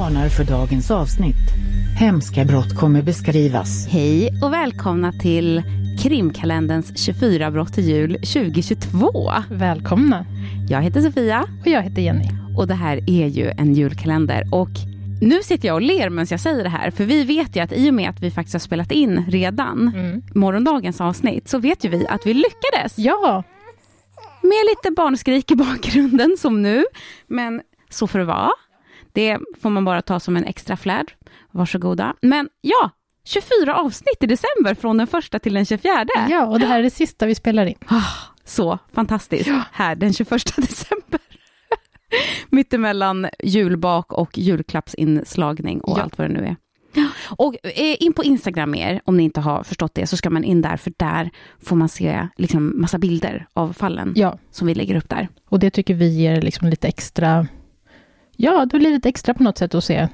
varnar för dagens avsnitt. Hemska brott kommer beskrivas. Hej och välkomna till krimkalenderns 24 brott till jul 2022. Välkomna. Jag heter Sofia. Och jag heter Jenny. Och det här är ju en julkalender. Och nu sitter jag och ler medan jag säger det här, för vi vet ju att i och med att vi faktiskt har spelat in redan mm. morgondagens avsnitt, så vet ju vi att vi lyckades. Ja! Med lite barnskrik i bakgrunden som nu, men så får det vara. Det får man bara ta som en extra flärd. Varsågoda. Men ja, 24 avsnitt i december från den första till den 24. Ja, och det här är det sista vi spelar in. Oh, så fantastiskt. Ja. Här den 21 december. Mittemellan julbak och julklappsinslagning och ja. allt vad det nu är. Och eh, in på Instagram er, om ni inte har förstått det, så ska man in där, för där får man se liksom massa bilder av fallen ja. som vi lägger upp där. Och det tycker vi ger liksom lite extra, ja, det blir lite extra på något sätt att se.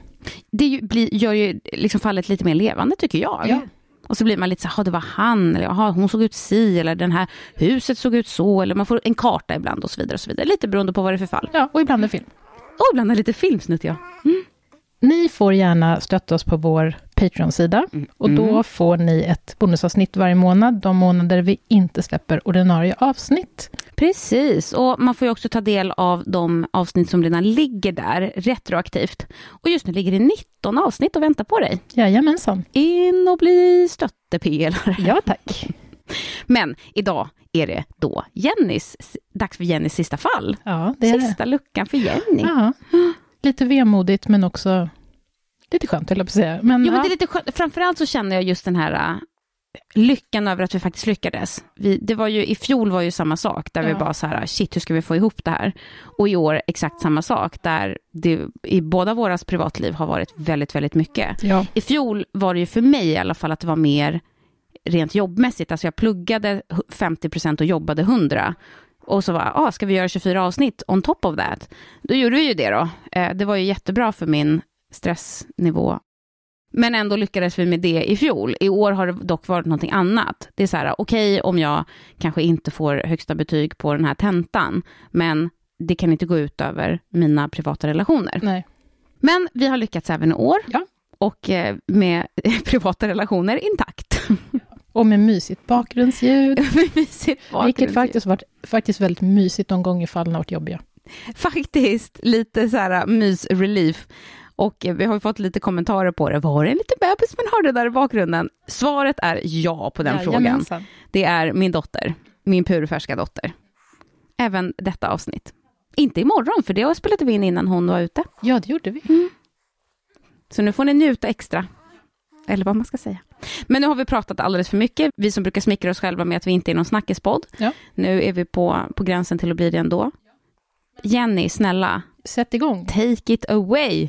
Det ju, blir, gör ju liksom fallet lite mer levande, tycker jag. Ja. Och så blir man lite så här, det var han, eller aha, hon såg ut si, eller den här huset såg ut så, eller man får en karta ibland och så vidare. och så vidare. Lite beroende på vad det är för fall. Ja, och ibland är film. Och ibland är lite filmsnutt, ja. Mm. Ni får gärna stötta oss på vår Patreon-sida. Mm. Och då mm. får ni ett bonusavsnitt varje månad, de månader vi inte släpper ordinarie avsnitt. Precis, och man får ju också ta del av de avsnitt som redan ligger där retroaktivt. Och just nu ligger det 19 avsnitt och väntar på dig. Jajamensan. In och bli stöttepelare. Ja, tack. Men idag är det då Jennys, dags för Jennys sista fall. Ja, det är sista det. luckan för Jenny. Ja. Lite vemodigt, men också lite skönt, höll jag på att säga. Men, jo, ja. men det är lite skönt. Framförallt så känner jag just den här uh, lyckan över att vi faktiskt lyckades. Vi, det var ju, I fjol var ju samma sak, där ja. vi bara så här, shit, hur ska vi få ihop det här? Och i år exakt samma sak, där det i båda våras privatliv har varit väldigt, väldigt mycket. Ja. I fjol var det ju för mig i alla fall att det var mer rent jobbmässigt, alltså jag pluggade 50% och jobbade 100. Och så var ah, ska vi göra 24 avsnitt on top of that? Då gjorde vi ju det då. Eh, det var ju jättebra för min stressnivå. Men ändå lyckades vi med det i fjol. I år har det dock varit någonting annat. Det är så här, okej okay, om jag kanske inte får högsta betyg på den här tentan, men det kan inte gå ut över mina privata relationer. Nej. Men vi har lyckats även i år. Ja. Och eh, med privata relationer intakt. Och med mysigt bakgrundsljud. mysigt bakgrundsljud. Vilket faktiskt varit faktiskt väldigt mysigt de gånger fallen har varit jobbiga. Faktiskt, lite så här mys-relief. Och vi har fått lite kommentarer på det. Var det en liten bebis man hörde där i bakgrunden? Svaret är ja på den ja, frågan. Det är min dotter, min purfärska dotter. Även detta avsnitt. Inte imorgon, för det spelade vi in innan hon var ute. Ja, det gjorde vi. Mm. Så nu får ni njuta extra. Eller vad man ska säga. Men nu har vi pratat alldeles för mycket. Vi som brukar smickra oss själva med att vi inte är någon snackispodd. Ja. Nu är vi på, på gränsen till att bli det ändå. Jenny, snälla. Sätt igång. Take it away.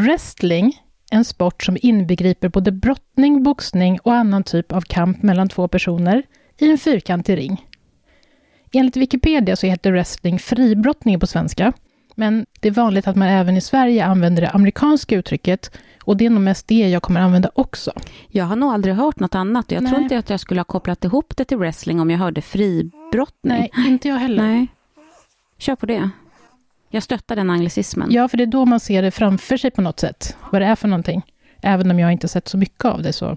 Wrestling, en sport som inbegriper både brottning, boxning och annan typ av kamp mellan två personer i en fyrkantig ring. Enligt Wikipedia så heter wrestling fribrottning på svenska, men det är vanligt att man även i Sverige använder det amerikanska uttrycket och det är nog mest det jag kommer använda också. Jag har nog aldrig hört något annat. Jag Nej. tror inte att jag skulle ha kopplat ihop det till wrestling om jag hörde fribrottning. Nej, inte jag heller. Nej. Kör på det. Jag stöttar den anglicismen. Ja, för det är då man ser det framför sig på något sätt, vad det är för någonting. Även om jag inte sett så mycket av det så.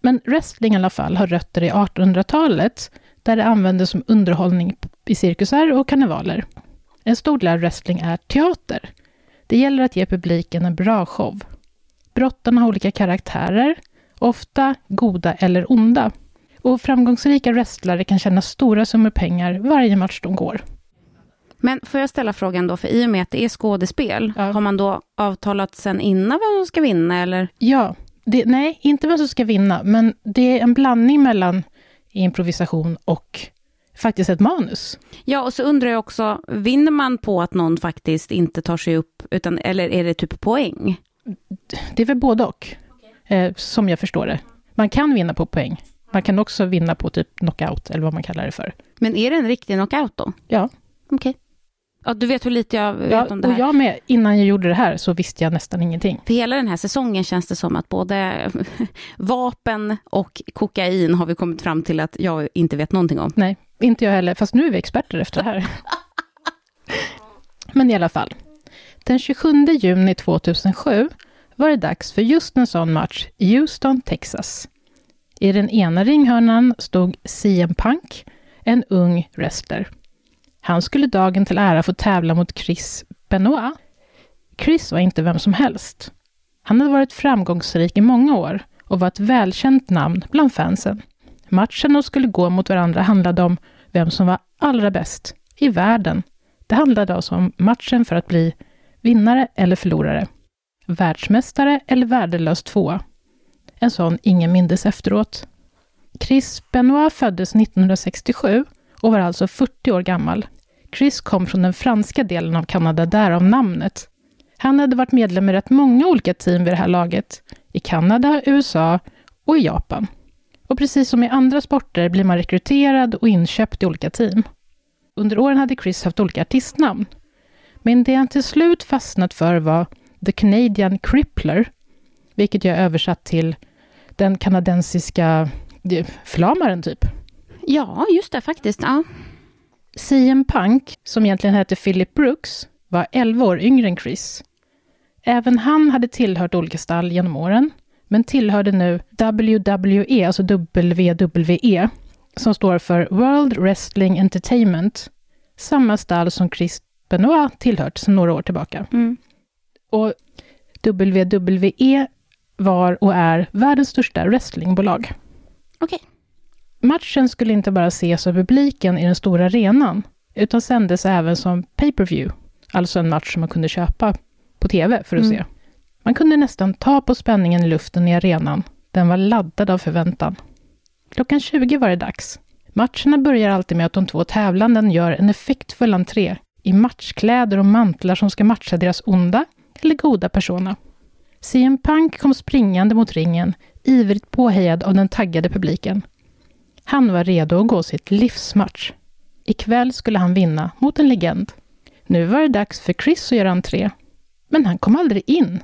Men wrestling i alla fall har rötter i 1800-talet, där det användes som underhållning i cirkusar och karnevaler. En stor del av wrestling är teater. Det gäller att ge publiken en bra show. Brottarna har olika karaktärer, ofta goda eller onda. Och framgångsrika wrestlare kan tjäna stora summor pengar varje match de går. Men får jag ställa frågan då, för i och med att det är skådespel, ja. har man då avtalat sen innan vem som ska vinna eller? Ja, det, nej, inte vem som ska vinna, men det är en blandning mellan improvisation och faktiskt ett manus. Ja, och så undrar jag också, vinner man på att någon faktiskt inte tar sig upp, utan, eller är det typ poäng? Det är väl både och, eh, som jag förstår det. Man kan vinna på poäng. Man kan också vinna på typ knockout, eller vad man kallar det för. Men är det en riktig knockout då? Ja. Okej. Okay. Ja, du vet hur lite jag vet ja, om det här. Och jag med, innan jag gjorde det här så visste jag nästan ingenting. För hela den här säsongen känns det som att både vapen och kokain har vi kommit fram till att jag inte vet någonting om. Nej, inte jag heller, fast nu är vi experter efter det här. Men i alla fall. Den 27 juni 2007 var det dags för just en sån match i Houston, Texas. I den ena ringhörnan stod CM Punk, en ung wrestler. Han skulle dagen till ära få tävla mot Chris Benoit. Chris var inte vem som helst. Han hade varit framgångsrik i många år och var ett välkänt namn bland fansen. Matchen de skulle gå mot varandra handlade om vem som var allra bäst i världen. Det handlade alltså om matchen för att bli vinnare eller förlorare. Världsmästare eller värdelös tvåa. En sån ingen mindes efteråt. Chris Benoit föddes 1967 och var alltså 40 år gammal. Chris kom från den franska delen av Kanada, därav namnet. Han hade varit medlem i rätt många olika team vid det här laget. I Kanada, USA och i Japan. Och precis som i andra sporter blir man rekryterad och inköpt i olika team. Under åren hade Chris haft olika artistnamn. Men det han till slut fastnat för var The Canadian Crippler, vilket jag översatt till den kanadensiska eh, förlamaren, typ. Ja, just det faktiskt. Ja. CM Punk, som egentligen hette Philip Brooks, var 11 år yngre än Chris. Även han hade tillhört olika stall genom åren, men tillhörde nu WWE, alltså WWE, som står för World Wrestling Entertainment, samma stall som Chris Benoit tillhört sedan några år tillbaka. Mm. Och WWE var och är världens största wrestlingbolag. Okej. Matchen skulle inte bara ses av publiken i den stora arenan, utan sändes även som pay-per-view, alltså en match som man kunde köpa på TV för att Mm. se. Man kunde nästan ta på spänningen i luften i arenan. Den var laddad av förväntan. Klockan 20 var det dags. Matcherna börjar alltid med att de två tävlanden gör en effektfull entré i matchkläder och mantlar som ska matcha deras onda eller goda persona. CM Punk kom springande mot ringen, ivrigt påhejad av den taggade publiken. Han var redo att gå sitt livsmatch. Ikväll skulle han vinna mot en legend. Nu var det dags för Chris att göra entré. Men han kom aldrig in.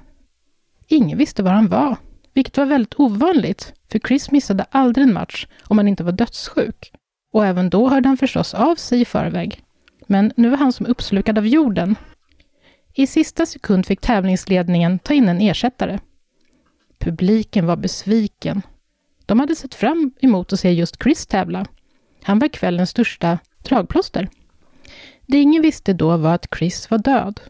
Ingen visste var han var, vilket var väldigt ovanligt, för Chris missade aldrig en match om han inte var dödssjuk. Och även då hörde han förstås av sig i förväg. Men nu var han som uppslukad av jorden. I sista sekund fick tävlingsledningen ta in en ersättare. Publiken var besviken. De hade sett fram emot att se just Chris tävla. Han var kvällens största dragplåster. Det ingen visste då var att Chris var död.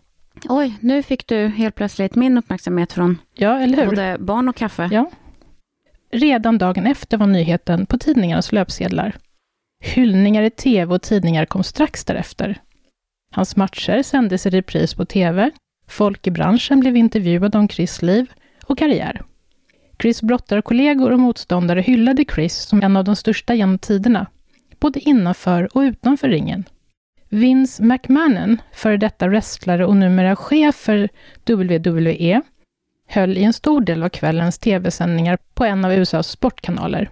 Oj, nu fick du helt plötsligt min uppmärksamhet från Ja, eller hur? både barn och kaffe. Ja. Redan dagen efter var nyheten på tidningarnas löpsedlar. Hyllningar i tv och tidningar kom strax därefter. Hans matcher sändes i repris på tv. Folk i branschen blev intervjuade om Chris liv och karriär. Chris brottarkollegor och motståndare hyllade Chris som en av de största genom tiderna, både innanför och utanför ringen. Vince McMahon, före detta wrestlare och numera chef för WWE, höll i en stor del av kvällens tv-sändningar på en av USAs sportkanaler.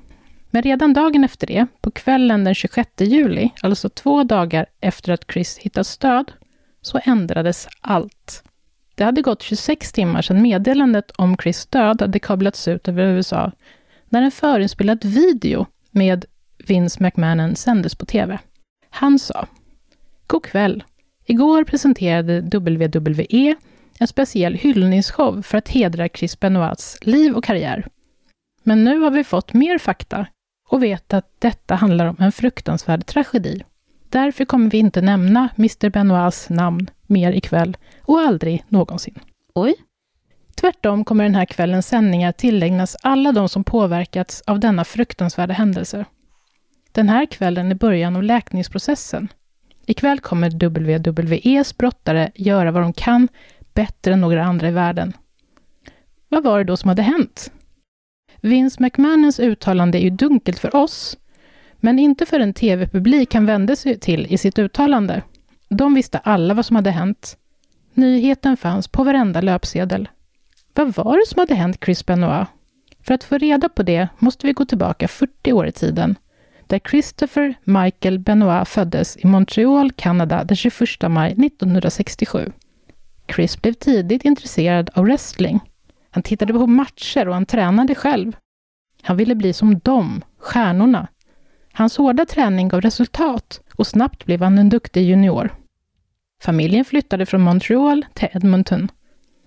Men redan dagen efter det, på kvällen den 26 juli, alltså två dagar efter att Chris hittats död, så ändrades allt. Det hade gått 26 timmar sedan meddelandet om Chris död hade kablats ut över USA, när en förinspelad video med Vince McMahon sändes på TV. Han sa God kväll. Igår presenterade WWE en speciell hyllningsshow för att hedra Chris Benoits liv och karriär. Men nu har vi fått mer fakta och vet att detta handlar om en fruktansvärd tragedi. Därför kommer vi inte nämna Mr Benoits namn mer ikväll och aldrig någonsin. Oj. Tvärtom kommer den här kvällens sändningar tillägnas alla de som påverkats av denna fruktansvärda händelse. Den här kvällen är början av läkningsprocessen. Ikväll kommer WWEs brottare göra vad de kan bättre än några andra i världen. Vad var det då som hade hänt? Vince McMahons uttalande är ju dunkelt för oss, men inte för en tv-publik han vände sig till i sitt uttalande. De visste alla vad som hade hänt. Nyheten fanns på varenda löpsedel. Vad var det som hade hänt Chris Benoit? För att få reda på det måste vi gå tillbaka 40 år i tiden, där Christopher Michael Benoit föddes i Montreal, Kanada den 21 maj 1967. Chris blev tidigt intresserad av wrestling. Han tittade på matcher och han tränade själv. Han ville bli som dem, stjärnorna. Hans hårda träning gav resultat och snabbt blev han en duktig junior. Familjen flyttade från Montreal till Edmonton.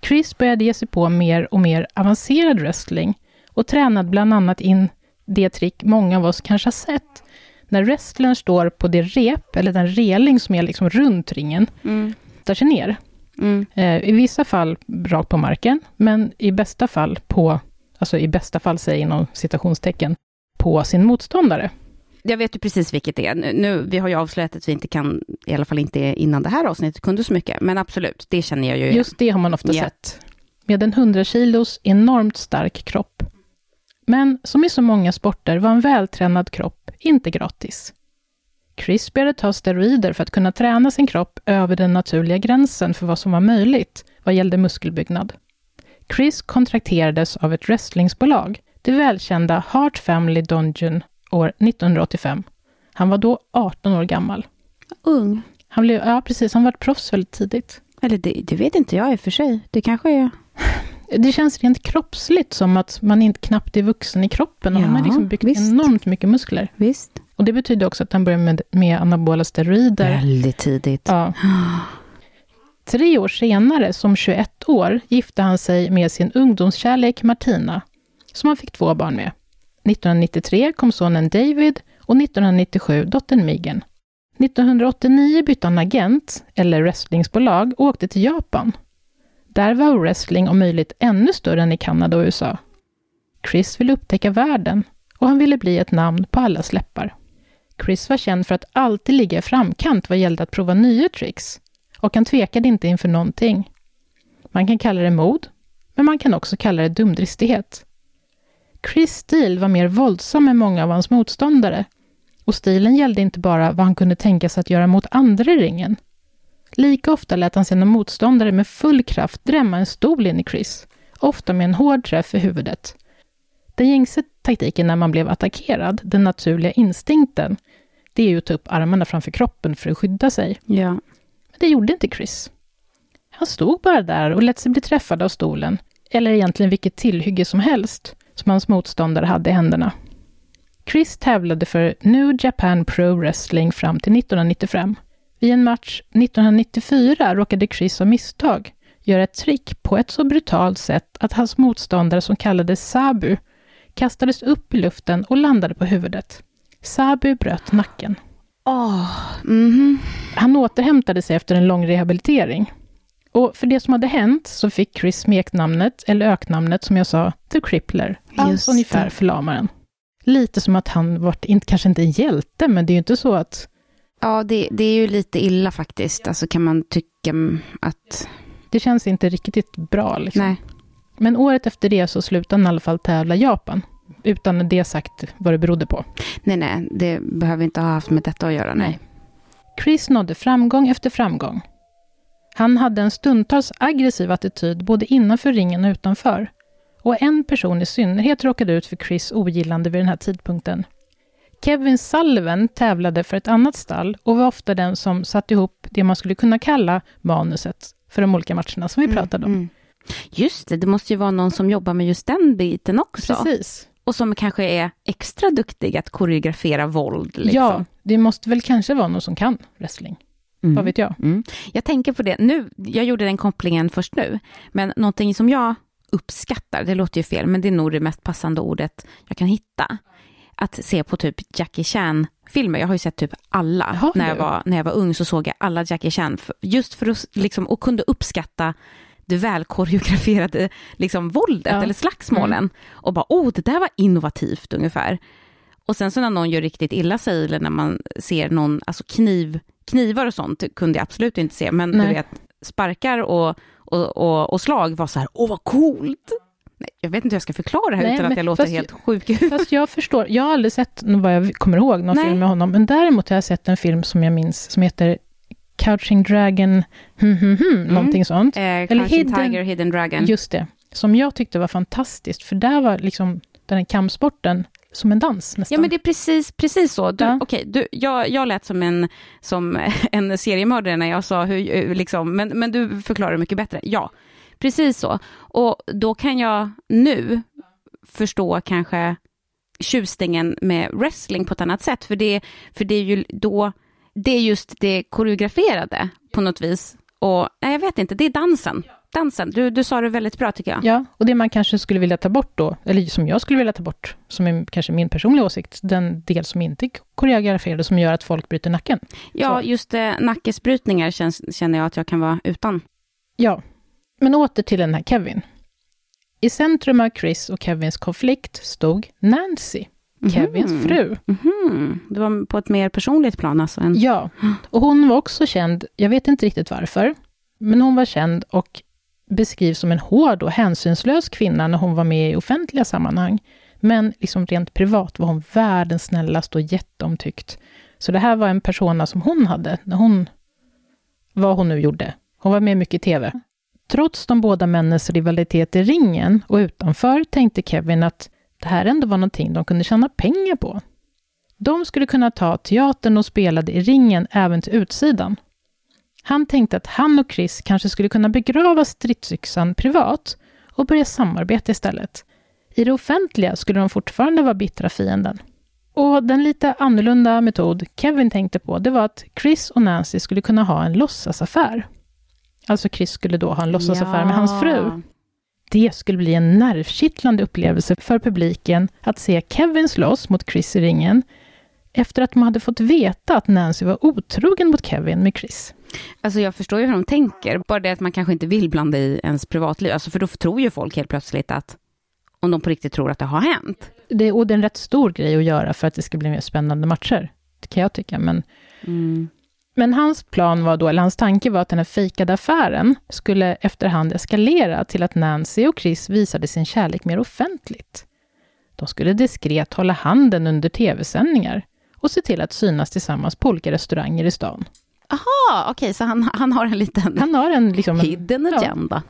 Chris började ge sig på mer och mer avancerad wrestling och tränade bland annat in det trick många av oss kanske har sett. När wrestlern står på det rep, eller den reling som är liksom runt ringen, Mm. tar sig ner. Mm. Eh, I vissa fall rakt på marken, men i bästa fall på, alltså i bästa fall säger inom citationstecken, på sin motståndare. Jag vet ju precis vilket det är. Nu, vi har ju avslöjat att vi inte kan, i alla fall inte innan det här avsnittet, kunde så mycket. Men absolut, det känner jag ju igen. Just det har man ofta Ja. sett. Med en 100 kilos enormt stark kropp. Men som i så många sporter var en vältränad kropp inte gratis. Chris började ta steroider för att kunna träna sin kropp över den naturliga gränsen för vad som var möjligt vad gällde muskelbyggnad. Chris kontrakterades av ett wrestlingbolag, det välkända Hart Family Dungeon, år 1985. Han var då 18 år gammal. Ung. Han blev, ja precis, han var proffs väldigt tidigt. Eller det, det vet inte jag i och för sig. Det kanske är... Det känns rent kroppsligt som att man inte knappt är vuxen i kroppen. Och Ja, han har liksom byggt visst. enormt mycket muskler. Visst. Och det betyder också att han börjar med, med anabola steroider. Väldigt tidigt. Ja. Tre år senare, som 21 år, gifte han sig med sin ungdomskärlek Martina, som han fick två barn med. 1993 kom sonen David och 1997 dottern Megan. 1989 bytte han agent, eller wrestlingsbolag, och åkte till Japan. Där var wrestling om möjligt ännu större än i Kanada och USA. Chris ville upptäcka världen och han ville bli ett namn på allas läppar. Chris var känd för att alltid ligga i framkant vad gällde att prova nya tricks och han tvekade inte inför någonting. Man kan kalla det mod, men man kan också kalla det dumdristighet. Chris stil var mer våldsam än många av hans motståndare och stilen gällde inte bara vad han kunde tänka sig att göra mot andra i ringen. Lika ofta lät han sina motståndare med full kraft drämma en stol in i Chris, ofta med en hård träff i huvudet. Den gängse taktiken när man blev attackerad, den naturliga instinkten, det är ju att ta upp armarna framför kroppen för att skydda sig. Ja. Men det gjorde inte Chris. Han stod bara där och lät sig bli träffad av stolen, eller egentligen vilket tillhygge som helst, som hans motståndare hade i händerna. Chris tävlade för New Japan Pro Wrestling fram till 1995. Vid en match 1994 råkade Chris av misstag göra ett trick på ett så brutalt sätt att hans motståndare som kallades Sabu kastades upp i luften och landade på huvudet. Sabu bröt nacken. Åh, mhm. Han återhämtade sig efter en lång rehabilitering. Och för det som hade hänt så fick Chris smeknamnet, eller öknamnet som jag sa, The Crippler. Alltså ungefär förlamaren. Lite som att han inte, kanske inte en hjälte, men det är ju inte så att... Ja, det, det är ju lite illa faktiskt. Alltså kan man tycka att... Det känns inte riktigt bra. Liksom. Nej. Men året efter det så slutade han i alla fall tävla Japan. Utan det sagt vad det berodde på. nej, nej, det behöver inte ha haft med detta att göra. Nej. Chris nådde framgång efter framgång. Han hade en stundtals aggressiv attityd både innanför ringen och utanför. Och en person i synnerhet råkade ut för Chris ogillande vid den här tidpunkten. Kevin Sullivan tävlade för ett annat stall och var ofta den som satte ihop det man skulle kunna kalla manuset för de olika matcherna som vi pratade om. Mm. Just det, det måste ju vara någon som jobbar med just den biten också. Precis. Och som kanske är extra duktig att koreografera våld. Liksom. Ja, det måste väl kanske vara någon som kan wrestling. Mm. Vad vet jag? Mm. Jag tänker på det nu, jag gjorde den kopplingen först nu, men någonting som jag uppskattar, det låter ju fel, men det är nog det mest passande ordet jag kan hitta. Att se på typ Jackie Chan-filmer, jag har ju sett typ alla. Har När jag, var, när jag var ung så såg jag alla Jackie Chan, för- just för att liksom, och kunde uppskatta det välkoreograferade liksom, våldet Ja. eller slagsmålen. Och bara, oh, det där var innovativt ungefär. Och sen så när någon gör riktigt illa sig, eller när man ser någon, alltså kniv, knivar och sånt kunde jag absolut inte se, men Nej. du vet, sparkar och, och, och, och slag var så här, åh vad coolt! Nej, jag vet inte hur jag ska förklara det här Nej, utan att jag låter helt sjuk. Fast jag förstår, jag har aldrig sett, vad jag kommer ihåg, någon Nej. film med honom, men däremot har jag sett en film som jag minns, som heter Couching Dragon, hmm, hmm, hmm, någonting sånt. Eh, Eller Hidden- Tiger, Hidden Dragon. Just det, som jag tyckte var fantastiskt, för där var liksom den här kampsporten som en dans nästan. Ja men det är precis, precis så. Du, Ja. okej, du, jag, jag lät som en, som en seriemördare när jag sa hur, eh, liksom, men, men du förklarar mycket bättre. Ja, precis så. Och då kan jag nu förstå kanske tjusningen med wrestling på ett annat sätt, för det, för det är ju då det är just det koreograferade på något vis. Och nej, jag vet inte, det är dansen. Dansen, du, du sa det väldigt bra tycker jag. Ja, och det man kanske skulle vilja ta bort då, eller som jag skulle vilja ta bort, som är kanske min personliga åsikt, den del som inte är koreograferad, som gör att folk bryter nacken. Ja, Så. just eh, nackesbrytningar känns, känner jag att jag kan vara utan. Ja, men åter till den här Kevin. I centrum av Chris och Kevins konflikt stod Nancy, Kevins Mhm. fru. Mhm. Det var på ett mer personligt plan alltså. Än... Ja, och hon var också känd, jag vet inte riktigt varför, men hon var känd och beskrivs som en hård och hänsynslös kvinna när hon var med i offentliga sammanhang. Men liksom rent privat var hon världens snällaste och jätteomtyckt. Så det här var en persona som hon hade när hon, vad hon nu gjorde. Hon var med mycket i TV. Trots de båda männens rivalitet i ringen och utanför tänkte Kevin att det här ändå var någonting de kunde tjäna pengar på. De skulle kunna ta teatern och spelade i ringen även till utsidan. Han tänkte att han och Chris kanske skulle kunna begrava stridsyxan privat och börja samarbeta istället. I det offentliga skulle de fortfarande vara bittra fienden. Och den lite annorlunda metod Kevin tänkte på, det var att Chris och Nancy skulle kunna ha en låtsasaffär. Alltså Chris skulle då ha en låtsasaffär med hans fru. Det skulle bli en nervkittlande upplevelse för publiken att se Kevin slåss mot Chris i ringen efter att de hade fått veta att Nancy var otrogen mot Kevin med Chris. Alltså jag förstår ju hur de tänker, bara det att man kanske inte vill blanda i ens privatliv, alltså för då tror ju folk helt plötsligt att, om de på riktigt tror att det har hänt. Det, och det är en rätt stor grej att göra för att det ska bli mer spännande matcher, det kan jag tycka. Men, Mm. men hans plan var då, eller hans tanke var att den här fejkade affären skulle efterhand eskalera till att Nancy och Chris visade sin kärlek mer offentligt. De skulle diskret hålla handen under tv-sändningar och se till att synas tillsammans på olika restauranger i stan. Aha, okej, så han, han har en liten Han har en, liksom, en hidden ja. agenda.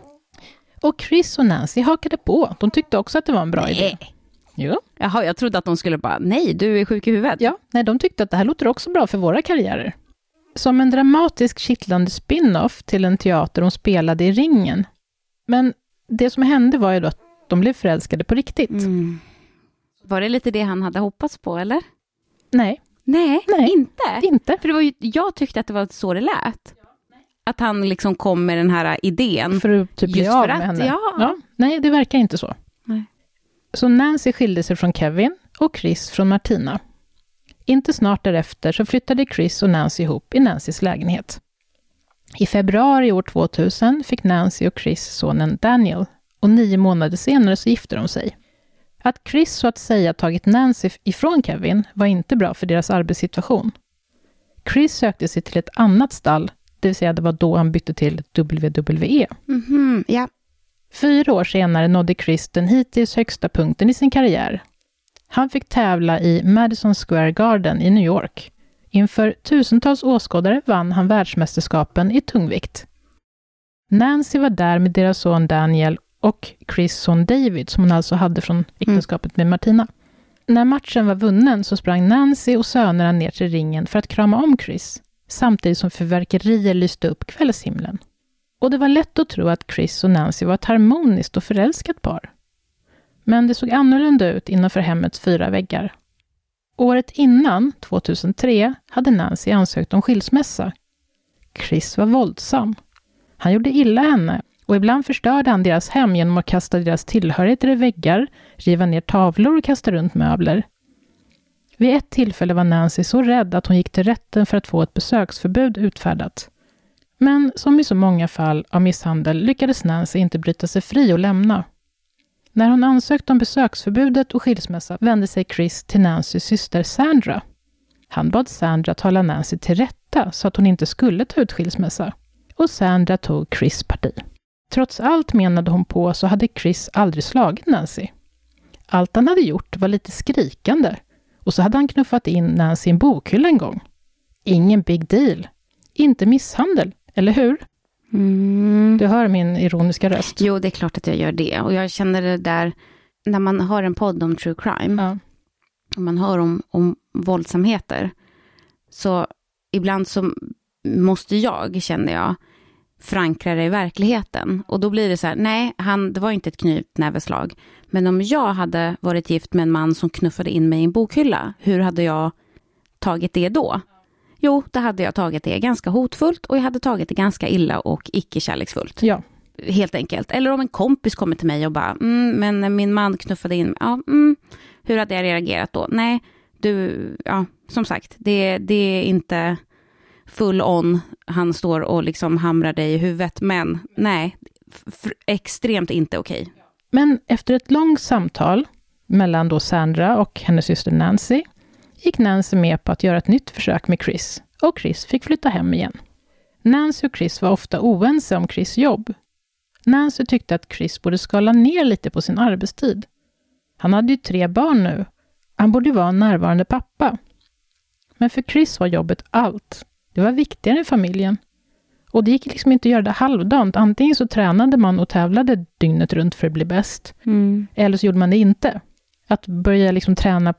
Och Chris och Nancy hakade på. De tyckte också att det var en bra idé. Nej. Jo. Jaha, jag trodde att de skulle bara, nej, du är sjuk i huvudet. Ja, nej, de tyckte att det här låter också bra för våra karriärer. Som en dramatisk kittlande spin-off till en teater de spelade i ringen. Men det som hände var ju då att de blev förälskade på riktigt. Mm. Var det lite det han hade hoppats på, eller? Nej, Nej, Nej. inte. inte. För det var ju, jag tyckte att det var så det lät. Att han liksom kom med den här idén. För att typ bli Just av för med att, henne. ja. Nej, det verkar inte så. Nej. Så Nancy skilde sig från Kevin och Chris från Martina. Inte snart därefter så flyttade Chris och Nancy ihop i Nancys lägenhet. I februari år 2000 fick Nancy och Chris sonen Daniel och nio månader senare så gifte de sig. Att Chris så att säga tagit Nancy ifrån Kevin var inte bra för deras arbetssituation. Chris sökte sig till ett annat stall, det vill säga det var då han bytte till WWE. Mhm, ja. Fyra år senare nådde Chris den hittills högsta punkten i sin karriär. Han fick tävla i Madison Square Garden i New York. Inför tusentals åskådare vann han världsmästerskapen i tungvikt. Nancy var där med deras son Daniel och Chris son David, som hon alltså hade från äktenskapet med Martina. När matchen var vunnen så sprang Nancy och sönerna ner till ringen för att krama om Chris, samtidigt som fyrverkerier lyste upp kvällshimlen. Och det var lätt att tro att Chris och Nancy var ett harmoniskt och förälskat par. Men det såg annorlunda ut innanför hemmets fyra väggar. Året innan, 2003, hade Nancy ansökt om skilsmässa. Chris var våldsam. Han gjorde illa henne och ibland förstörde han deras hem genom att kasta deras tillhörigheter i väggar, riva ner tavlor och kasta runt möbler. Vid ett tillfälle var Nancy så rädd att hon gick till rätten för att få ett besöksförbud utfärdat. Men som i så många fall av misshandel lyckades Nancy inte bryta sig fri och lämna. När hon ansökte om besöksförbudet och skilsmässa vände sig Chris till Nancys syster Sandra. Han bad Sandra tala Nancy till rätta så att hon inte skulle ta ut skilsmässa. Och Sandra tog Chris parti. Trots allt menade hon på så hade Chris aldrig slagit Nancy. Allt han hade gjort var lite skrikande och så hade han knuffat in Nancy i en bokhylla en gång. Ingen big deal. Inte misshandel, eller hur? Mm. Du hör min ironiska röst. Jo, det är klart att jag gör det. Och jag känner det där, när man har en podd om true crime, Ja. och man hör om, om våldsamheter, så ibland så måste jag, känner jag, förankra det i verkligheten. Och då blir det så här, nej, han, det var inte ett knytnäveslag. Men om jag hade varit gift med en man som knuffade in mig i en bokhylla, hur hade jag tagit det då? Jo, det hade jag tagit det ganska hotfullt och jag hade tagit det ganska illa och icke-kärleksfullt. Ja. Helt enkelt. Eller om en kompis kommer till mig och bara, mm, men min man knuffade in, ja, mm, hur hade jag reagerat då? Nej, du, ja, som sagt, det, det är inte full on, han står och liksom hamrar dig i huvudet, men nej, extremt inte okej. Okay. Men efter ett långt samtal mellan då Sandra och hennes syster Nancy, gick Nancy med på att göra ett nytt försök med Chris, och Chris fick flytta hem igen. Nancy och Chris var ofta oense om Chris jobb. Nancy tyckte att Chris borde skala ner lite på sin arbetstid. Han hade ju tre barn nu. Han borde vara en närvarande pappa. Men för Chris var jobbet allt. Det var viktigare än familjen. Och det gick liksom inte att göra det halvdant. Antingen så tränade man och tävlade dygnet runt för att bli bäst. Mm. Eller så gjorde man det inte. Att börja liksom träna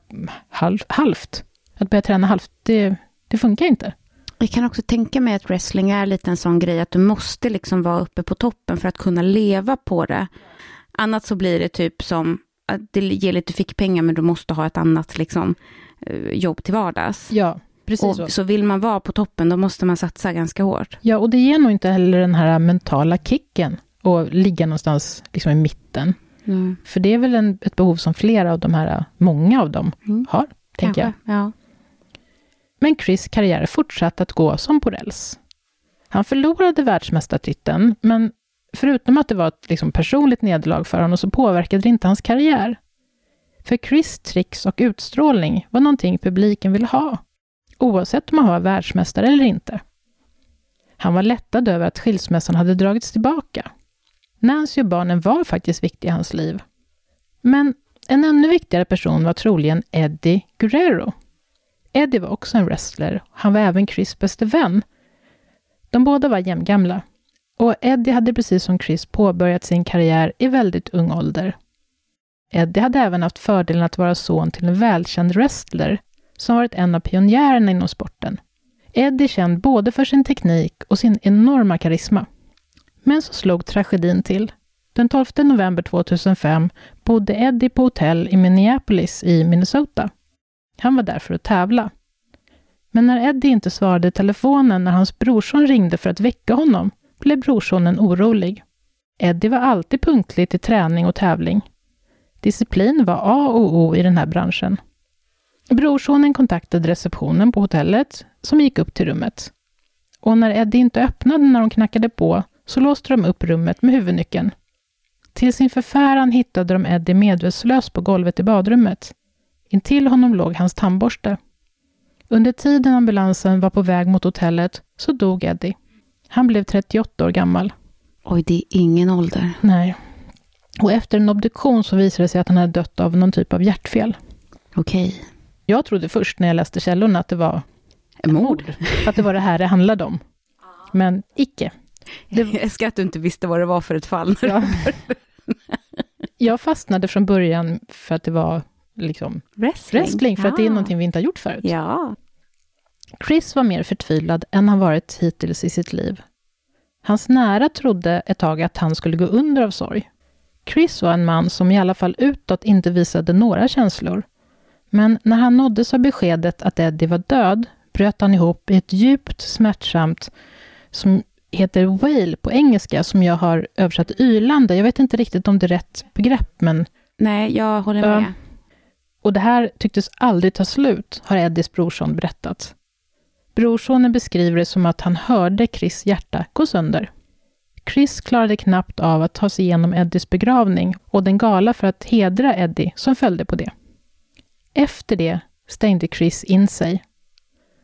halv, halvt. Att börja träna halvt, det, det funkar inte. Jag kan också tänka mig att wrestling är lite en sån grej att du måste liksom vara uppe på toppen för att kunna leva på det. Annat så blir det typ som att det ger lite fickpengar men du måste ha ett annat liksom, eh, jobb till vardags. Ja, precis och, så. så. vill man vara på toppen då måste man satsa ganska hårt. Ja, och det ger nog inte heller den här mentala kicken och ligga någonstans liksom i mitten. Mm. För det är väl en, ett behov som flera av de här, många av dem, mm. har, tänker jag. Ja. Men Chris karriär fortsatte att gå som på räls. Han förlorade världsmästartiteln, men förutom att det var ett liksom, personligt nederlag för honom så påverkade det inte hans karriär. För Chris tricks och utstrålning var någonting publiken ville ha, oavsett om han var världsmästare eller inte. Han var lättad över att skilsmässan hade dragits tillbaka. Nancy och barnen var faktiskt viktiga i hans liv. Men en ännu viktigare person var troligen Eddie Guerrero. Eddie var också en wrestler. Han var även Chris bäste vän. De båda var jämngamla. Och Eddie hade precis som Chris påbörjat sin karriär i väldigt ung ålder. Eddie hade även haft fördelen att vara son till en välkänd wrestler som varit en av pionjärerna inom sporten. Eddie känd både för sin teknik och sin enorma karisma. Men så slog tragedin till. Den 12 november 2005 bodde Eddie på hotell i Minneapolis i Minnesota. Han var där för att tävla. Men när Eddie inte svarade telefonen när hans brorson ringde för att väcka honom blev brorsonen orolig. Eddie var alltid punktlig till träning och tävling. Disciplin var A och O i den här branschen. Brorsonen kontaktade receptionen på hotellet som gick upp till rummet. Och när Eddie inte öppnade när de knackade på så låste de upp rummet med huvudnyckeln. Till sin förfäran hittade de Eddie medvetslös på golvet i badrummet. Intill honom låg hans tandborste. Under tiden ambulansen var på väg mot hotellet så dog Eddie. Han blev 38 år gammal. Oj, det är ingen ålder. Nej. Och efter en obduktion så visade det sig att han hade dött av någon typ av hjärtfel. Okej. Jag trodde först när jag läste källorna att det var mord. Att det var det här det handlade om. Men icke. Det... Jag älskar att du inte visste vad det var för ett fall. Ja. jag fastnade från början för att det var liksom wrestling, wrestling för ja. att det är någonting vi inte har gjort förut. Ja. Chris var mer förtvivlad än han varit hittills i sitt liv. Hans nära trodde ett tag att han skulle gå under av sorg. Chris var en man som i alla fall utåt inte visade några känslor. Men när han nåddes av beskedet att Eddie var död bröt han ihop i ett djupt smärtsamt, som heter wail på engelska, som jag har översatt ylande. Jag vet inte riktigt om det är rätt begrepp, men... Nej, jag håller med. Och det här tycktes aldrig ta slut, har Eddies brorson berättat. Brorsonen beskriver det som att han hörde Chris hjärta gå sönder. Chris klarade knappt av att ta sig igenom Eddies begravning och den gala för att hedra Eddie som följde på det. Efter det stängde Chris in sig.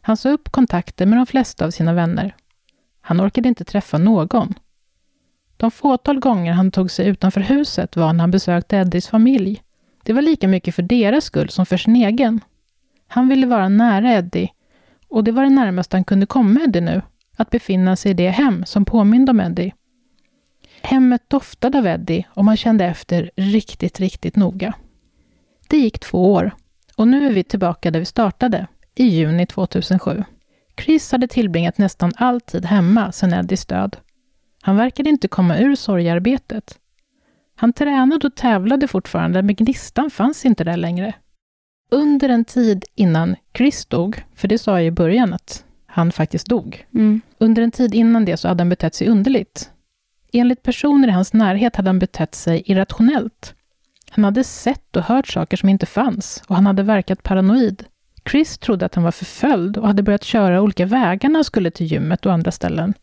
Han sa upp kontakter med de flesta av sina vänner. Han orkade inte träffa någon. De fåtal gånger han tog sig utanför huset var när han besökte Eddies familj. Det var lika mycket för deras skull som för sin egen. Han ville vara nära Eddie och det var det närmaste han kunde komma Eddie nu, att befinna sig i det hem som påminde om Eddie. Hemmet doftade av Eddie och man kände efter riktigt, riktigt noga. Det gick två år och nu är vi tillbaka där vi startade, i juni 2007. Chris hade tillbringat nästan all tid hemma sedan Eddies död. Han verkade inte komma ur sorgearbetet. Han tränade och tävlade fortfarande, men gnistan fanns inte där längre. Under en tid innan Chris dog, för det sa jag i början att han faktiskt dog. Mm. Under en tid innan det så hade han betett sig underligt. Enligt personer i hans närhet hade han betett sig irrationellt. Han hade sett och hört saker som inte fanns och han hade verkat paranoid. Chris trodde att han var förföljd och hade börjat köra olika vägar när han skulle till gymmet och andra ställen,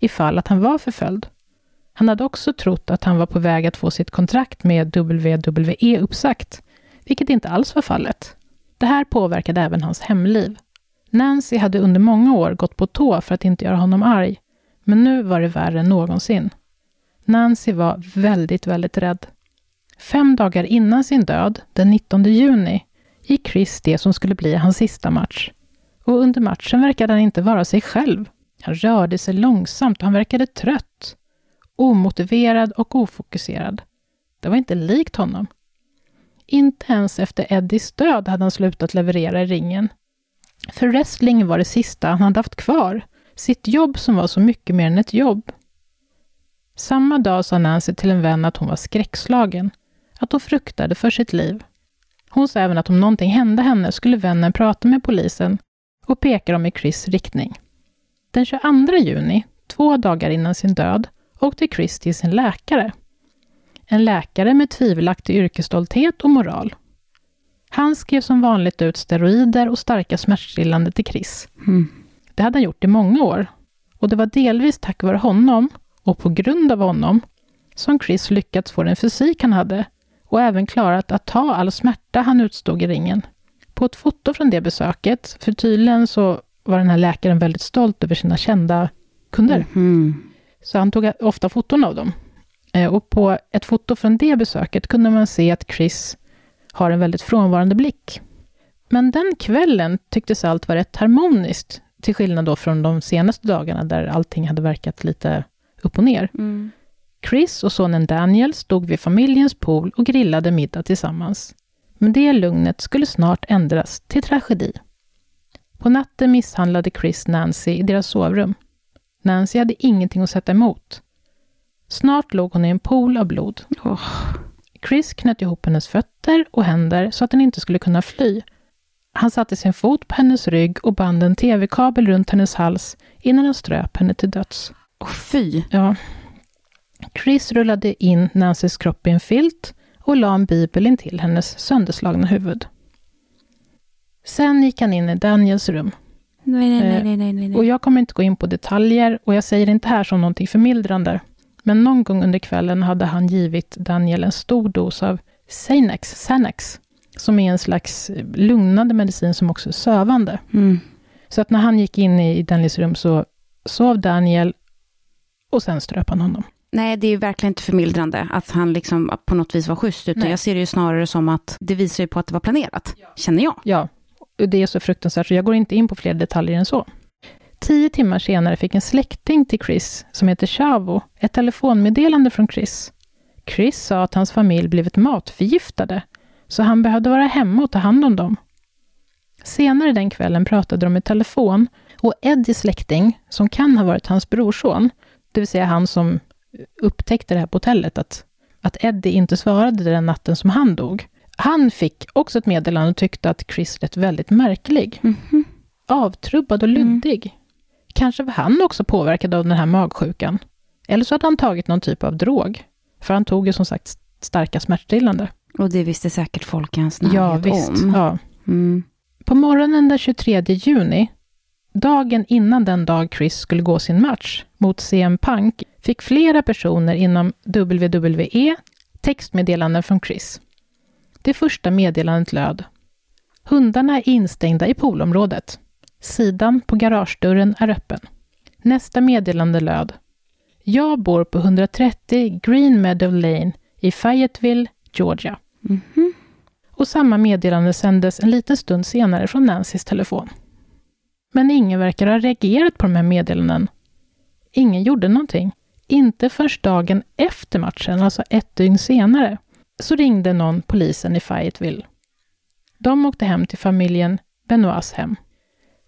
ifall att han var förföljd. Han hade också trott att han var på väg att få sitt kontrakt med WWE uppsagt, vilket inte alls var fallet. Det här påverkade även hans hemliv. Nancy hade under många år gått på tå för att inte göra honom arg, men nu var det värre än någonsin. Nancy var väldigt, väldigt rädd. Fem dagar innan sin död, den 19 juni, gick Chris det som skulle bli hans sista match. Och under matchen verkade han inte vara sig själv. Han rörde sig långsamt och han verkade trött. Omotiverad och ofokuserad. Det var inte likt honom. Inte ens efter Eddies död hade han slutat leverera i ringen. För wrestling var det sista han hade haft kvar. Sitt jobb som var så mycket mer än ett jobb. Samma dag sa Nancy till en vän att hon var skräckslagen. Att hon fruktade för sitt liv. Hon sa även att om någonting hände henne skulle vännen prata med polisen och peka dem i Chris riktning. Den 22 juni, två dagar innan sin död, åkte Chris till sin läkare. En läkare med tvivelaktig yrkesstolthet och moral. Han skrev som vanligt ut steroider och starka smärtstillande till Chris. Mm. Det hade han gjort i många år. Och det var delvis tack vare honom, och på grund av honom, som Chris lyckats få den fysik han hade och även klarat att ta all smärta han utstod i ringen. På ett foto från det besöket, för tydligen så var den här läkaren väldigt stolt över sina kända kunder. Mm. Så han tog ofta foton av dem. Eh, Och på ett foto från det besöket kunde man se att Chris har en väldigt frånvarande blick. Men den kvällen tycktes allt vara rätt harmoniskt, till skillnad då från de senaste dagarna där allting hade verkat lite upp och ner. Mm. Chris och sonen Daniel stod vid familjens pool och grillade middag tillsammans. Men det lugnet skulle snart ändras till tragedi. På natten misshandlade Chris Nancy i deras sovrum. Nancy hade ingenting att sätta emot. Snart låg hon i en pool av blod. Åh. Chris knöt ihop hennes fötter och händer så att den inte skulle kunna fly. Han satte sin fot på hennes rygg och band en tv-kabel runt hennes hals innan han ströp henne till döds. Åh, fy. Ja. Chris rullade in Nancys kropp i en filt och la en bibel in till hennes sönderslagna huvud. Sen gick han in i Daniels rum. Nej, nej, nej, Eh, nej, nej, nej. Och jag kommer inte gå in på detaljer och jag säger inte här som någonting förmildrande. Men någon gång under kvällen hade han givit Daniel en stor dos av Xanax, Xanax som är en slags lugnande medicin som också är sövande. Mm. Så att när han gick in i Daniels rum så sov Daniel och sen ströp han honom. Nej, det är ju verkligen inte förmildrande att han liksom på något vis var schysst, utan Nej. jag ser det ju snarare som att det visar ju på att det var planerat, känner jag. Ja, och det är så fruktansvärt så jag går inte in på fler detaljer än så. Tio timmar senare fick en släkting till Chris, som heter Chavo, ett telefonmeddelande från Chris. Chris sa att hans familj blivit matförgiftade, så han behövde vara hemma och ta hand om dem. Senare den kvällen pratade de i telefon och Eddies släkting, som kan ha varit hans brorson, det vill säga han som upptäckte det här på hotellet, att, att Eddie inte svarade den natten som han dog. Han fick också ett meddelande och tyckte att Chris lät väldigt märklig. Mhm. Avtrubbad och luddig. Kanske var han också påverkad av den här magsjukan. Eller så hade han tagit någon typ av drog. För han tog ju som sagt starka smärtstillande. Och det visste säkert folk i hans närhet Ja, visst. om. Ja. Mm. På morgonen den 23 juni, dagen innan den dag Chris skulle gå sin match mot CM Punk, fick flera personer inom WWE textmeddelanden från Chris. Det första meddelandet löd Hundarna är instängda i poolområdet. Sidan på garagedörren är öppen. Nästa meddelande löd Jag bor på 130 Green Meadow Lane i Fayetteville, Georgia. Mhm. Och samma meddelande sändes en liten stund senare från Nancys telefon. Men ingen verkar ha reagerat på de här meddelandena. Ingen gjorde någonting. Inte först dagen efter matchen, alltså ett dygn senare, så ringde någon polisen i Fayetteville. De åkte hem till familjen Benoits hem.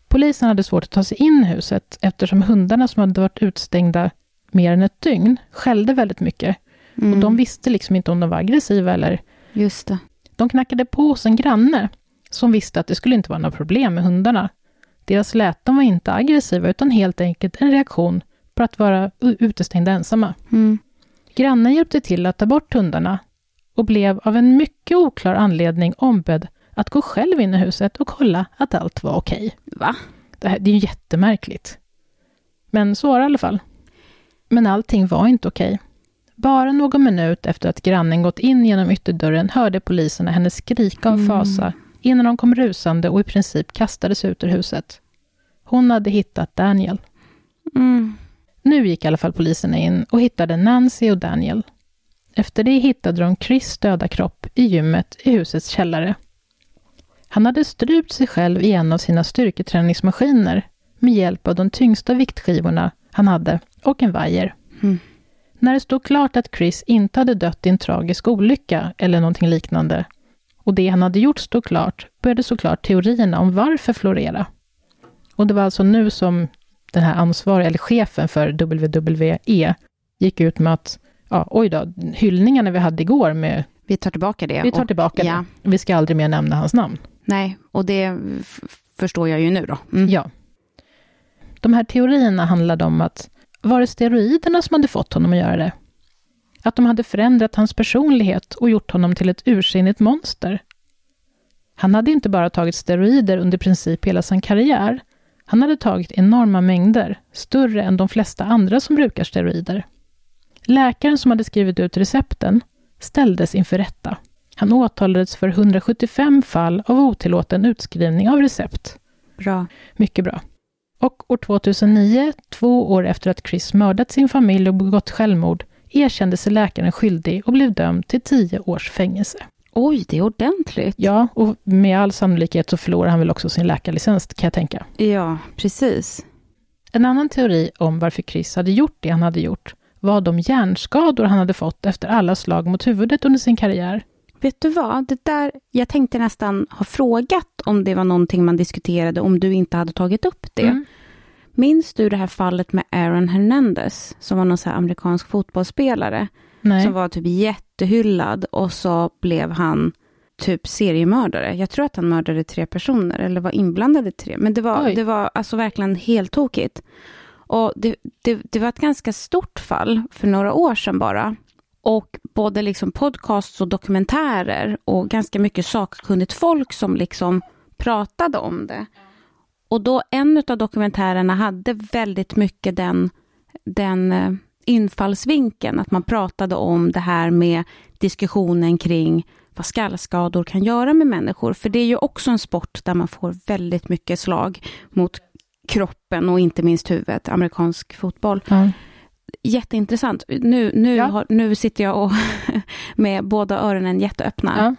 Polisen hade svårt att ta sig in i huset eftersom hundarna som hade varit utstängda mer än ett dygn skällde väldigt mycket. Mm. Och de visste liksom inte om de var aggressiva eller Just det. de knackade på hos en granne som visste att det skulle inte vara några problem med hundarna. Deras läten var inte aggressiva, utan helt enkelt en reaktion på att vara utestängda ensamma. Mm. Grannen hjälpte till att ta bort hundarna och blev av en mycket oklar anledning ombedd att gå själv in i huset och kolla att allt var okej. Va? Det, här, det är ju jättemärkligt. Men så var det i alla fall. Men allting var inte okej. Bara någon minut efter att grannen gått in genom ytterdörren hörde poliserna henne skrika av Mm. Innan de kom rusande och i princip kastades ut ur huset. Hon hade hittat Daniel. Mm. Nu gick i alla fall poliserna in och hittade Nancy och Daniel. Efter det hittade de Chris döda kropp i gymmet i husets källare. Han hade strypt sig själv i en av sina styrketräningsmaskiner med hjälp av de tyngsta viktskivorna han hade och en vajer. Mm. När det stod klart att Chris inte hade dött i en tragisk olycka eller någonting liknande och det han hade gjort stod klart, började såklart teorierna om varför florera. Och det var alltså nu som den här ansvariga, eller chefen för WWE, gick ut med att, ja, oj då, hyllningarna vi hade igår med, Vi tar tillbaka det. vi tar och- tillbaka ja. det. Vi ska aldrig mer nämna hans namn. Nej, och det förstår jag ju nu då. Mm. Ja. De här teorierna handlade om att var det steroiderna som hade fått honom att göra det? Att de hade förändrat hans personlighet och gjort honom till ett ursinnigt monster? Han hade inte bara tagit steroider under princip hela sin karriär. Han hade tagit enorma mängder, större än de flesta andra som brukar steroider. Läkaren som hade skrivit ut recepten ställdes inför rätta. Han åtalades för 175 fall av otillåten utskrivning av recept. Bra. Mycket bra. Och år 2009, två år efter att Chris mördat sin familj och begått självmord, erkände sig läkaren skyldig och blev dömd till tio års fängelse. Oj, det är ordentligt. Ja, och med all sannolikhet så förlorar han väl också sin läkarlicens, kan jag tänka. Ja, precis. En annan teori om varför Chris hade gjort det han hade gjort var de hjärnskador han hade fått efter alla slag mot huvudet under sin karriär. Vet du vad, det där, jag tänkte nästan ha frågat om det var någonting man diskuterade om du inte hade tagit upp det. Mm. Minns du det här fallet med Aaron Hernandez, som var någon så amerikansk fotbollsspelare, Nej. som var typ jättehyllad och så blev han typ seriemördare. Jag tror att han mördade tre personer eller var inblandad i tre, men det var, Oj. det var alltså verkligen helt tokigt. Och det, det, det var ett ganska stort fall för några år sedan bara. Och både liksom podcasts och dokumentärer och ganska mycket sakkunnigt folk som liksom pratade om det. Och då en av dokumentärerna hade väldigt mycket den, den eh, infallsvinkeln, att man pratade om det här med diskussionen kring vad skallskador kan göra med människor. För det är ju också en sport där man får väldigt mycket slag mot kroppen och inte minst huvudet, amerikansk fotboll. Ja. Jätteintressant. Nu, nu, Ja. har, nu sitter jag och med båda öronen jätteöppna. Ja.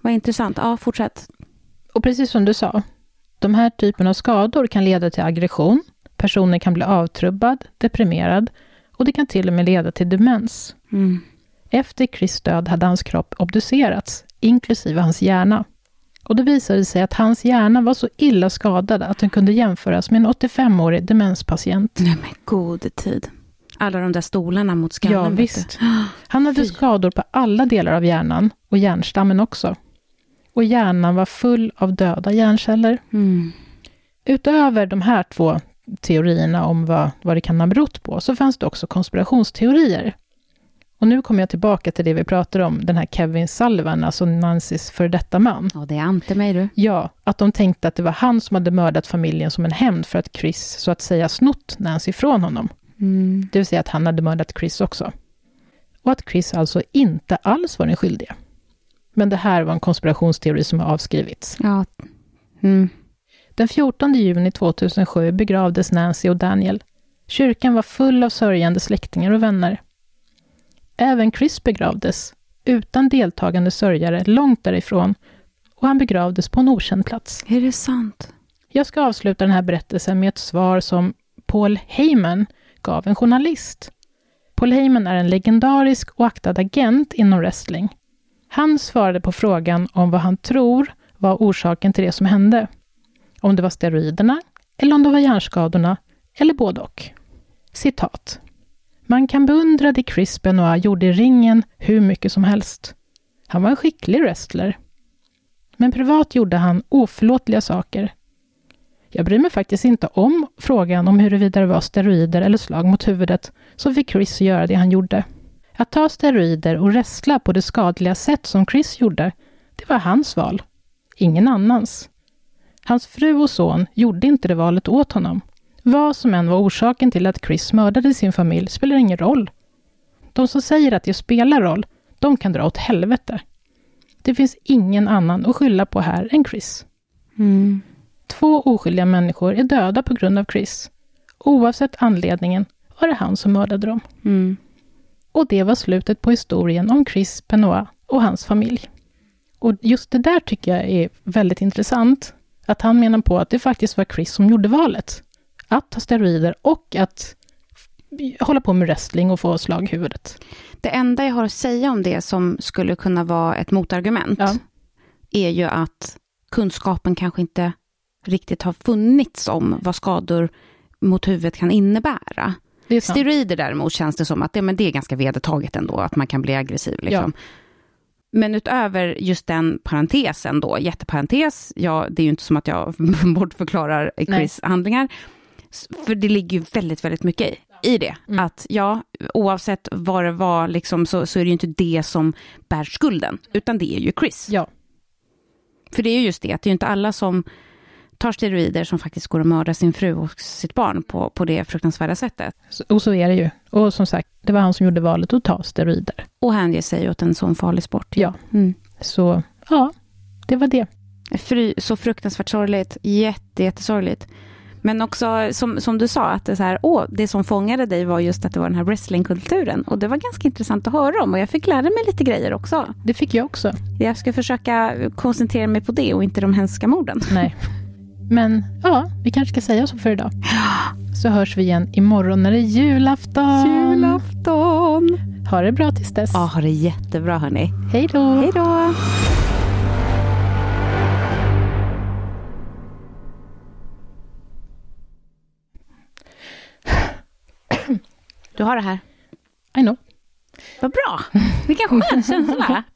Vad intressant. Ja, fortsätt. Och precis som du sa, de här typen av skador kan leda till aggression, personen kan bli avtrubbad, deprimerad och det kan till och med leda till demens. Mm. Efter Chris död hade hans kropp obducerats, inklusive hans hjärna. Och det visade sig att hans hjärna var så illa skadad att den kunde jämföras med en 85-årig demenspatient. Nej men gode tid. Alla de där stolarna mot skallen. Ja, visst. Han hade Fy. skador på alla delar av hjärnan och hjärnstammen också. Och hjärnan var full av döda hjärnceller. Mm. Utöver de här två teorierna om vad, vad det kan ha berott på, så fanns det också konspirationsteorier. Och nu kommer jag tillbaka till det vi pratade om, den här Kevin Sullivan, alltså Nancys för detta man. Ja, det ante mig du. Ja, att de tänkte att det var han som hade mördat familjen som en hämnd för att Chris, så att säga, snott Nancy från honom. Mm. Det vill säga att han hade mördat Chris också. Och att Chris alltså inte alls var den skyldige. Men det här var en konspirationsteori som har avskrivits. Ja. Mm. Den 14 juni 2007 begravdes Nancy och Daniel. Kyrkan var full av sörjande släktingar och vänner. Även Chris begravdes, utan deltagande sörjare, långt därifrån, och han begravdes på en okänd plats. Är det sant? Jag ska avsluta den här berättelsen med ett svar som Paul Heyman gav en journalist. Paul Heyman är en legendarisk och aktad agent inom wrestling. Han svarade på frågan om vad han tror var orsaken till det som hände. Om det var steroiderna, eller om det var hjärnskadorna, eller både och. Citat. Man kan beundra det Chris Benoit gjorde i ringen hur mycket som helst. Han var en skicklig wrestler. Men privat gjorde han oförlåtliga saker. Jag bryr mig faktiskt inte om frågan om huruvida det var steroider eller slag mot huvudet som fick Chris att göra det han gjorde. Att ta steroider och wrestla på det skadliga sätt som Chris gjorde, det var hans val. Ingen annans. Hans fru och son gjorde inte det valet åt honom. Vad som än var orsaken till att Chris mördade sin familj spelar ingen roll. De som säger att det spelar roll, de kan dra åt helvete. Det finns ingen annan att skylla på här än Chris. Mm. Två oskyldiga människor är döda på grund av Chris. Oavsett anledningen var det han som mördade dem. Mm. Och det var slutet på historien om Chris Benoit och hans familj. Och just det där tycker jag är väldigt intressant. Att han menar på att det faktiskt var Chris som gjorde valet. Att ta steroider och att hålla på med wrestling och få slag i huvudet. Det enda jag har att säga om det som skulle kunna vara ett motargument Ja. är ju att kunskapen kanske inte riktigt har funnits om vad skador mot huvudet kan innebära. Det. Steroider däremot känns det som att det, men det är ganska vedertaget ändå, att man kan bli aggressiv. Liksom. Men utöver just den parentesen då, jätteparentes, ja, det är ju inte som att jag bortförklarar Chris handlingar, S- för det ligger ju väldigt, väldigt mycket i, i det. Mm. Att ja, oavsett vad det var, liksom, så, så är det ju inte det som bär skulden, utan det är ju Chris. Ja, För det är ju just det, att det är ju inte alla som tar steroider som faktiskt går och mördar sin fru och sitt barn på, på det fruktansvärda sättet. och så är det ju. Och som sagt, det var han som gjorde valet att ta steroider. Och hänger sig åt en sån farlig sport. Ja. Mm. Så ja, det var det. Fry, så fruktansvärt sorgligt. Jätte, jättesorgligt. Men också som, som du sa, att det, så här, åh, det som fångade dig var just att det var den här wrestlingkulturen. Och det var ganska intressant att höra om och jag fick lära mig lite grejer också. Det fick jag också. Jag ska försöka koncentrera mig på det och inte de hemska morden. Nej. Men ja, vi kanske ska säga så för idag. Så hörs vi igen imorgon när det är julafton. Julafton! Ha det bra tills dess. Ja, ha det jättebra hörni. Hej då. Hej då! Du har det här. I know. Vad bra. Vilken skön känsla.